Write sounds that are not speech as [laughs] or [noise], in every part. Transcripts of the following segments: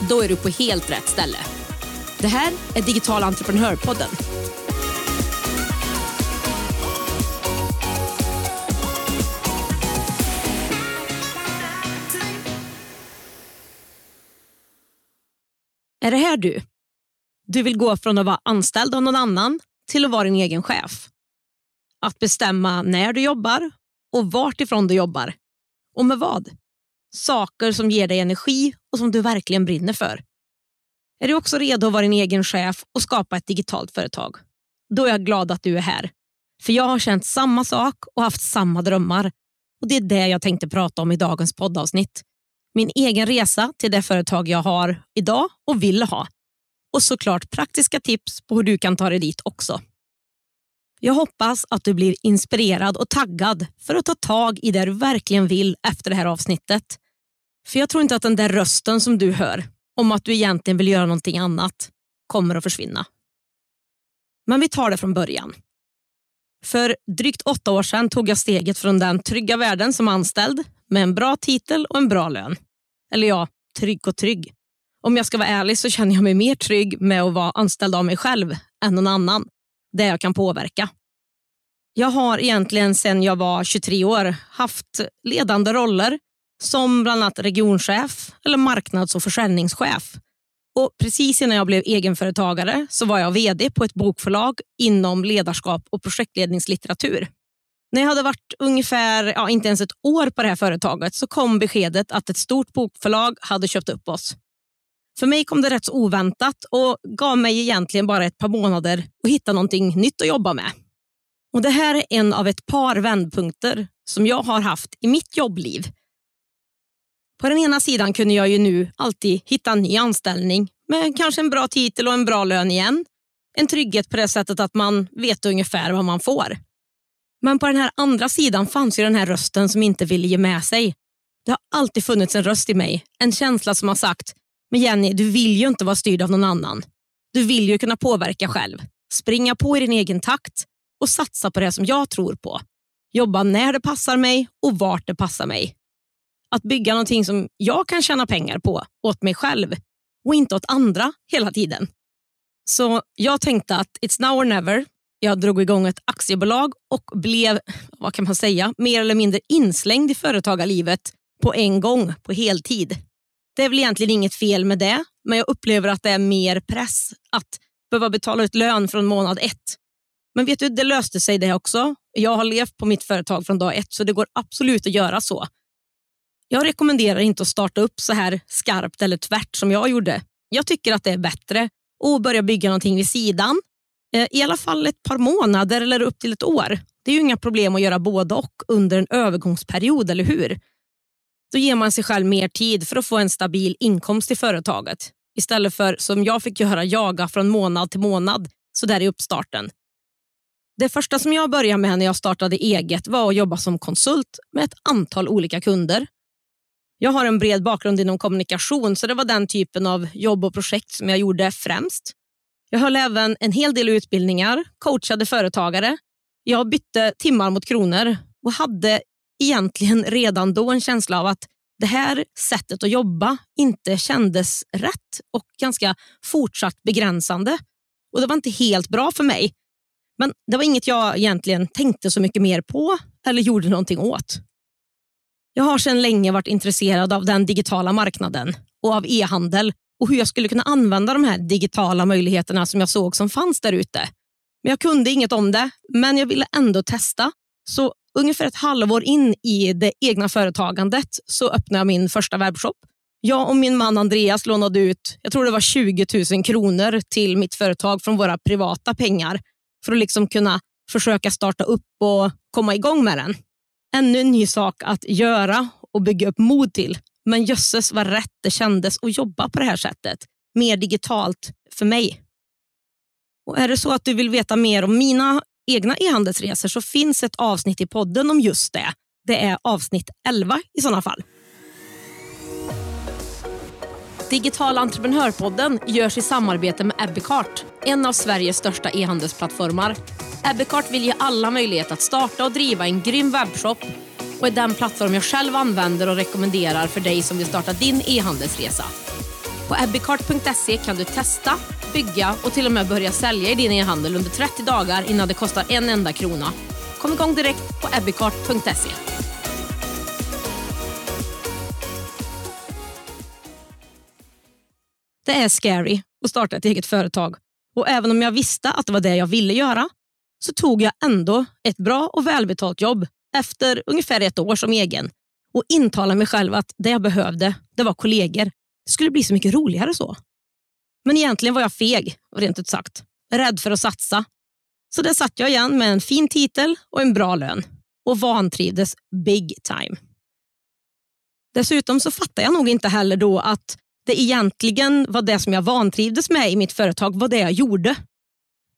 Då är du på helt rätt ställe. Det här är Digital entreprenörpodden. Är det här du? Du vill gå från att vara anställd av någon annan till att vara din egen chef. Att bestämma när du jobbar och vart ifrån du jobbar. Och med vad? Saker som ger dig energi och som du verkligen brinner för. Är du också redo att vara din egen chef och skapa ett digitalt företag? Då är jag glad att du är här. För jag har känt samma sak och haft samma drömmar. Och Det är det jag tänkte prata om i dagens poddavsnitt. Min egen resa till det företag jag har idag och vill ha. Och såklart praktiska tips på hur du kan ta dig dit också. Jag hoppas att du blir inspirerad och taggad för att ta tag i det du verkligen vill efter det här avsnittet. För jag tror inte att den där rösten som du hör om att du egentligen vill göra någonting annat kommer att försvinna. Men vi tar det från början. För drygt åtta år sedan tog jag steget från den trygga världen som anställd med en bra titel och en bra lön. Eller ja, trygg och trygg. Om jag ska vara ärlig så känner jag mig mer trygg med att vara anställd av mig själv än någon annan, där jag kan påverka. Jag har egentligen sedan jag var 23 år haft ledande roller som bland annat regionchef eller marknads och försäljningschef. Och precis innan jag blev egenföretagare så var jag VD på ett bokförlag inom ledarskap och projektledningslitteratur. När jag hade varit ungefär, ja, inte ens ett år på det här företaget så kom beskedet att ett stort bokförlag hade köpt upp oss. För mig kom det rätt så oväntat och gav mig egentligen bara ett par månader att hitta någonting nytt att jobba med. Och Det här är en av ett par vändpunkter som jag har haft i mitt jobbliv på den ena sidan kunde jag ju nu alltid hitta en ny anställning med kanske en bra titel och en bra lön igen. En trygghet på det sättet att man vet ungefär vad man får. Men på den här andra sidan fanns ju den här rösten som inte ville ge med sig. Det har alltid funnits en röst i mig, en känsla som har sagt men Jenny, du vill ju inte vara styrd av någon annan. Du vill ju kunna påverka själv, springa på i din egen takt och satsa på det som jag tror på. Jobba när det passar mig och vart det passar mig att bygga någonting som jag kan tjäna pengar på åt mig själv och inte åt andra hela tiden. Så jag tänkte att it's now or never. Jag drog igång ett aktiebolag och blev, vad kan man säga, mer eller mindre inslängd i företagarlivet på en gång, på heltid. Det är väl egentligen inget fel med det, men jag upplever att det är mer press att behöva betala ut lön från månad ett. Men vet du, det löste sig det också. Jag har levt på mitt företag från dag ett, så det går absolut att göra så. Jag rekommenderar inte att starta upp så här skarpt eller tvärt som jag gjorde. Jag tycker att det är bättre att börja bygga någonting vid sidan. Eh, I alla fall ett par månader eller upp till ett år. Det är ju inga problem att göra både och under en övergångsperiod, eller hur? Då ger man sig själv mer tid för att få en stabil inkomst i företaget. Istället för som jag fick göra, jaga från månad till månad så där i uppstarten. Det första som jag började med när jag startade eget var att jobba som konsult med ett antal olika kunder jag har en bred bakgrund inom kommunikation så det var den typen av jobb och projekt som jag gjorde främst. Jag höll även en hel del utbildningar, coachade företagare. Jag bytte timmar mot kronor och hade egentligen redan då en känsla av att det här sättet att jobba inte kändes rätt och ganska fortsatt begränsande. Och Det var inte helt bra för mig. Men det var inget jag egentligen tänkte så mycket mer på eller gjorde någonting åt. Jag har sedan länge varit intresserad av den digitala marknaden och av e-handel och hur jag skulle kunna använda de här digitala möjligheterna som jag såg som fanns där ute. Men jag kunde inget om det, men jag ville ändå testa. Så ungefär ett halvår in i det egna företagandet så öppnade jag min första webbshop. Jag och min man Andreas lånade ut jag tror det var 20 000 kronor till mitt företag från våra privata pengar för att liksom kunna försöka starta upp och komma igång med den ännu en ny sak att göra och bygga upp mod till. Men jösses vad rätt det kändes att jobba på det här sättet. mer digitalt för mig. Och Är det så att du vill veta mer om mina egna e-handelsresor så finns ett avsnitt i podden om just det. Det är avsnitt 11 i sådana fall. Digital entreprenörpodden görs i samarbete med Ebbecart, en av Sveriges största e-handelsplattformar. Ebbecart vill ge alla möjlighet att starta och driva en grym webbshop och är den plattform jag själv använder och rekommenderar för dig som vill starta din e-handelsresa. På ebbecart.se kan du testa, bygga och till och med börja sälja i din e-handel under 30 dagar innan det kostar en enda krona. Kom igång direkt på ebbicart.se. Det är scary att starta ett eget företag och även om jag visste att det var det jag ville göra så tog jag ändå ett bra och välbetalt jobb efter ungefär ett år som egen och intalade mig själv att det jag behövde det var kollegor. Det skulle bli så mycket roligare så. Men egentligen var jag feg, rent ut sagt. Rädd för att satsa. Så där satt jag igen med en fin titel och en bra lön och vantrivdes big time. Dessutom så fattade jag nog inte heller då att det egentligen var det som jag vantrivdes med i mitt företag var det jag gjorde.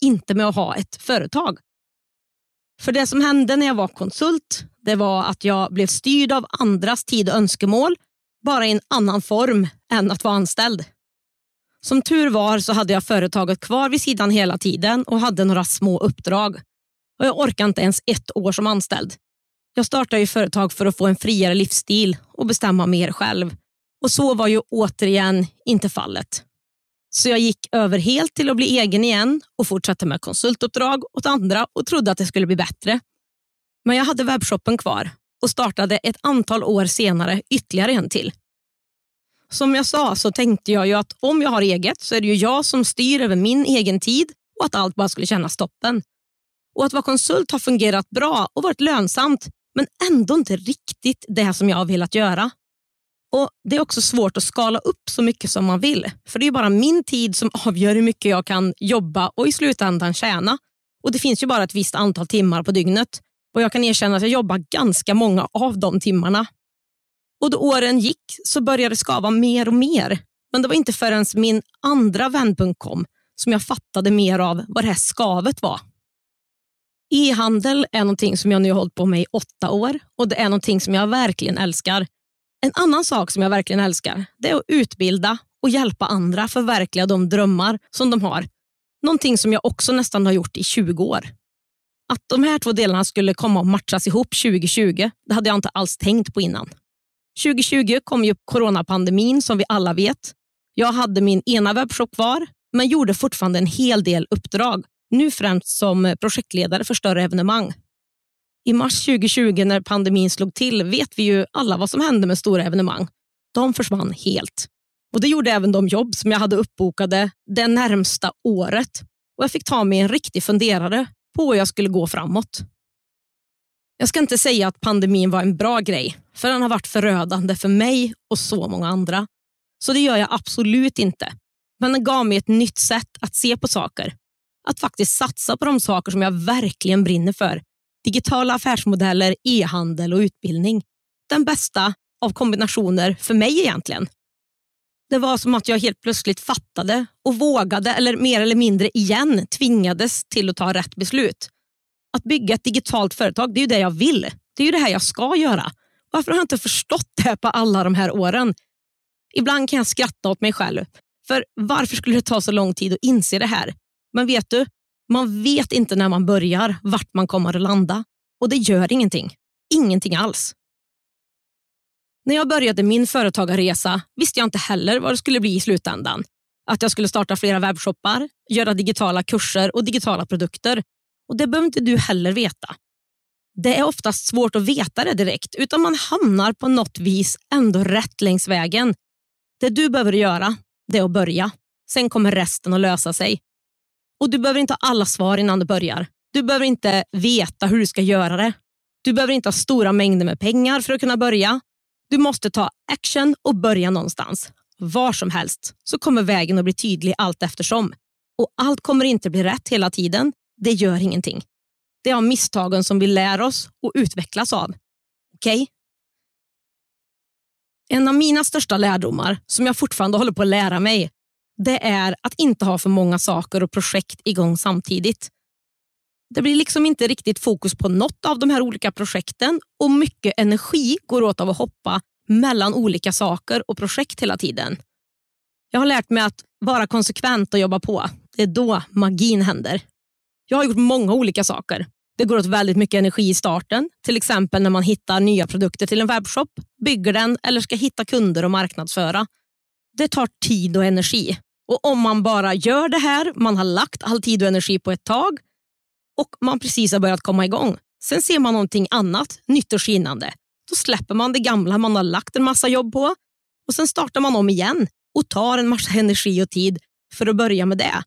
Inte med att ha ett företag. För det som hände när jag var konsult det var att jag blev styrd av andras tid och önskemål, bara i en annan form än att vara anställd. Som tur var så hade jag företaget kvar vid sidan hela tiden och hade några små uppdrag. Och Jag orkade inte ens ett år som anställd. Jag startade ju företag för att få en friare livsstil och bestämma mer själv. Och så var ju återigen inte fallet. Så jag gick över helt till att bli egen igen och fortsatte med konsultuppdrag åt andra och trodde att det skulle bli bättre. Men jag hade webbshoppen kvar och startade ett antal år senare ytterligare en till. Som jag sa så tänkte jag ju att om jag har eget så är det ju jag som styr över min egen tid och att allt bara skulle kännas toppen. Och att vara konsult har fungerat bra och varit lönsamt men ändå inte riktigt det som jag har velat göra. Och Det är också svårt att skala upp så mycket som man vill. För det är bara min tid som [laughs] avgör hur mycket jag kan jobba och i slutändan tjäna. Och Det finns ju bara ett visst antal timmar på dygnet. Och Jag kan erkänna att jag jobbar ganska många av de timmarna. Och Då åren gick så började det skava mer och mer. Men det var inte förrän min andra vändpunkt kom som jag fattade mer av vad det här skavet var. E-handel är någonting som jag nu har hållit på med i åtta år och det är någonting som jag verkligen älskar. En annan sak som jag verkligen älskar det är att utbilda och hjälpa andra förverkliga de drömmar som de har. Någonting som jag också nästan har gjort i 20 år. Att de här två delarna skulle komma att matchas ihop 2020, det hade jag inte alls tänkt på innan. 2020 kom ju coronapandemin som vi alla vet. Jag hade min ena webbshop kvar, men gjorde fortfarande en hel del uppdrag. Nu främst som projektledare för större evenemang. I mars 2020 när pandemin slog till vet vi ju alla vad som hände med stora evenemang. De försvann helt. Och Det gjorde även de jobb som jag hade uppbokade det närmsta året. Och Jag fick ta mig en riktig funderare på hur jag skulle gå framåt. Jag ska inte säga att pandemin var en bra grej, för den har varit förödande för mig och så många andra. Så det gör jag absolut inte. Men den gav mig ett nytt sätt att se på saker. Att faktiskt satsa på de saker som jag verkligen brinner för digitala affärsmodeller, e-handel och utbildning. Den bästa av kombinationer för mig egentligen. Det var som att jag helt plötsligt fattade och vågade eller mer eller mindre igen tvingades till att ta rätt beslut. Att bygga ett digitalt företag, det är ju det jag vill. Det är ju det här jag ska göra. Varför har jag inte förstått det på alla de här åren? Ibland kan jag skratta åt mig själv. För Varför skulle det ta så lång tid att inse det här? Men vet du, man vet inte när man börjar vart man kommer att landa och det gör ingenting. Ingenting alls. När jag började min företagarresa visste jag inte heller vad det skulle bli i slutändan. Att jag skulle starta flera webbshoppar, göra digitala kurser och digitala produkter. Och Det behöver inte du heller veta. Det är oftast svårt att veta det direkt, utan man hamnar på något vis ändå rätt längs vägen. Det du behöver göra det är att börja. Sen kommer resten att lösa sig. Och Du behöver inte ha alla svar innan du börjar. Du behöver inte veta hur du ska göra det. Du behöver inte ha stora mängder med pengar för att kunna börja. Du måste ta action och börja någonstans. Var som helst så kommer vägen att bli tydlig allt eftersom. Och Allt kommer inte bli rätt hela tiden. Det gör ingenting. Det är av misstagen som vi lär oss och utvecklas av. Okej? Okay? En av mina största lärdomar, som jag fortfarande håller på att lära mig, det är att inte ha för många saker och projekt igång samtidigt. Det blir liksom inte riktigt fokus på något av de här olika projekten och mycket energi går åt av att hoppa mellan olika saker och projekt hela tiden. Jag har lärt mig att vara konsekvent och jobba på. Det är då magin händer. Jag har gjort många olika saker. Det går åt väldigt mycket energi i starten, till exempel när man hittar nya produkter till en webbshop, bygger den eller ska hitta kunder och marknadsföra. Det tar tid och energi. Och Om man bara gör det här, man har lagt all tid och energi på ett tag och man precis har börjat komma igång. Sen ser man någonting annat, nytt och skinande. Då släpper man det gamla man har lagt en massa jobb på och sen startar man om igen och tar en massa [laughs] energi och tid för att börja med det.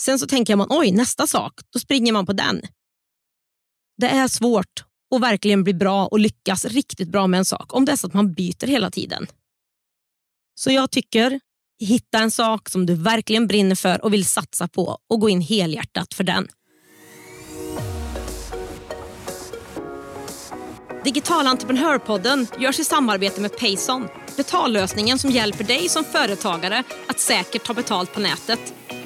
Sen så tänker man, oj, nästa sak, då springer man på den. Det är svårt att verkligen bli bra och lyckas riktigt bra med en sak om det är så att man byter hela tiden. Så jag tycker, hitta en sak som du verkligen brinner för och vill satsa på och gå in helhjärtat för den. Digital entreprenörpodden görs i samarbete med Payson. Betallösningen som hjälper dig som företagare att säkert ta betalt på nätet.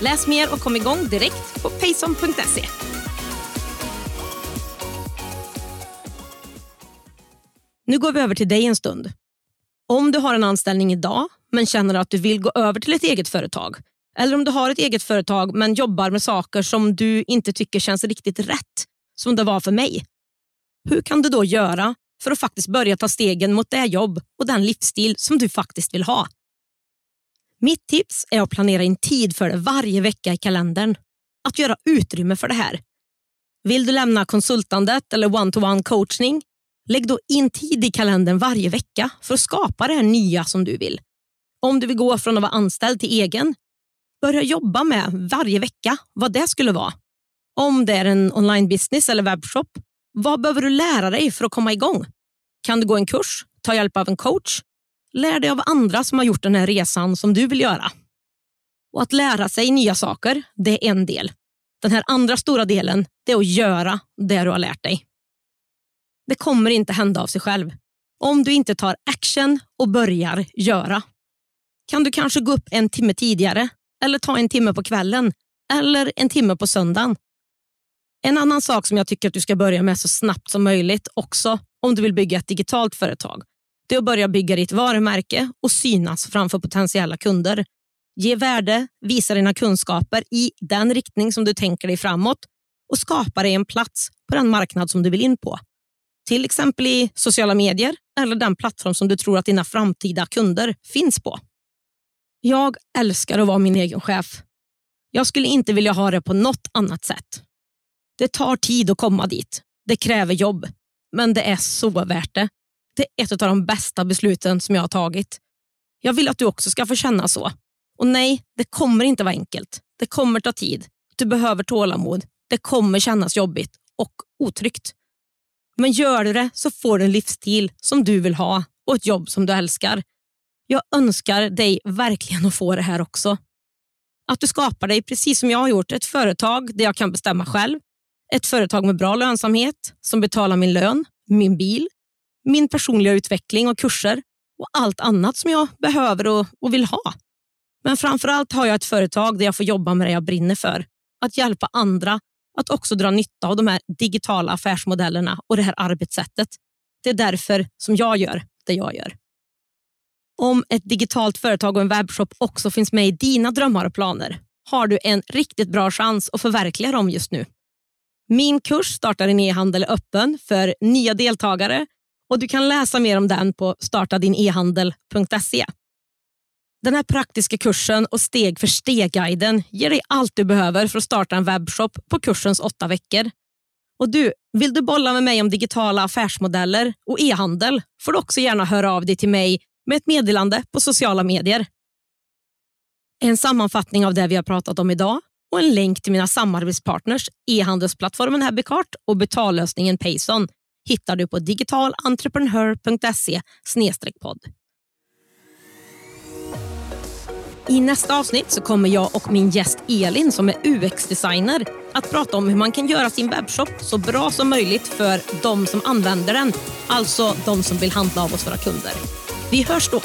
Läs mer och kom igång direkt på payson.se. Nu går vi över till dig en stund. Om du har en anställning idag men känner att du vill gå över till ett eget företag eller om du har ett eget företag men jobbar med saker som du inte tycker känns riktigt rätt som det var för mig. Hur kan du då göra för att faktiskt börja ta stegen mot det jobb och den livsstil som du faktiskt vill ha? Mitt tips är att planera in tid för det varje vecka i kalendern. Att göra utrymme för det här. Vill du lämna konsultandet eller one-to-one coachning? Lägg då in tid i kalendern varje vecka för att skapa det här nya som du vill. Om du vill gå från att vara anställd till egen, börja jobba med varje vecka vad det skulle vara. Om det är en online business eller webbshop, vad behöver du lära dig för att komma igång? Kan du gå en kurs, ta hjälp av en coach? Lär dig av andra som har gjort den här resan som du vill göra. Och Att lära sig nya saker, det är en del. Den här andra stora delen, det är att göra det du har lärt dig. Det kommer inte hända av sig själv. Om du inte tar action och börjar göra. Kan du kanske gå upp en timme tidigare eller ta en timme på kvällen eller en timme på söndagen. En annan sak som jag tycker att du ska börja med så snabbt som möjligt också om du vill bygga ett digitalt företag. Det är att börja bygga ditt varumärke och synas framför potentiella kunder. Ge värde, visa dina kunskaper i den riktning som du tänker dig framåt och skapa dig en plats på den marknad som du vill in på. Till exempel i sociala medier eller den plattform som du tror att dina framtida kunder finns på. Jag älskar att vara min egen chef. Jag skulle inte vilja ha det på något annat sätt. Det tar tid att komma dit. Det kräver jobb, men det är så värt det. Det är ett av de bästa besluten som jag har tagit. Jag vill att du också ska få känna så. Och nej, det kommer inte vara enkelt. Det kommer ta tid. Du behöver tålamod. Det kommer kännas jobbigt och otryggt. Men gör du det så får du en livsstil som du vill ha och ett jobb som du älskar. Jag önskar dig verkligen att få det här också. Att du skapar dig, precis som jag har gjort, ett företag där jag kan bestämma själv. Ett företag med bra lönsamhet som betalar min lön, min bil, min personliga utveckling och kurser och allt annat som jag behöver och, och vill ha. Men framför allt har jag ett företag där jag får jobba med det jag brinner för. Att hjälpa andra att också dra nytta av de här digitala affärsmodellerna och det här arbetssättet. Det är därför som jag gör det jag gör. Om ett digitalt företag och en webbshop också finns med i dina drömmar och planer har du en riktigt bra chans att förverkliga dem just nu. Min kurs Starta din e-handel är öppen för nya deltagare och du kan läsa mer om den på startadinehandel.se. Den här praktiska kursen och steg för steg-guiden ger dig allt du behöver för att starta en webbshop på kursens åtta veckor. Och du, vill du bolla med mig om digitala affärsmodeller och e-handel får du också gärna höra av dig till mig med ett meddelande på sociala medier. En sammanfattning av det vi har pratat om idag och en länk till mina samarbetspartners e-handelsplattformen Happycart och betallösningen Payson hittar du på digitalentreprenör.se podd. I nästa avsnitt så kommer jag och min gäst Elin som är UX-designer att prata om hur man kan göra sin webbshop så bra som möjligt för de som använder den, alltså de som vill handla av oss våra kunder. Vi hörs då!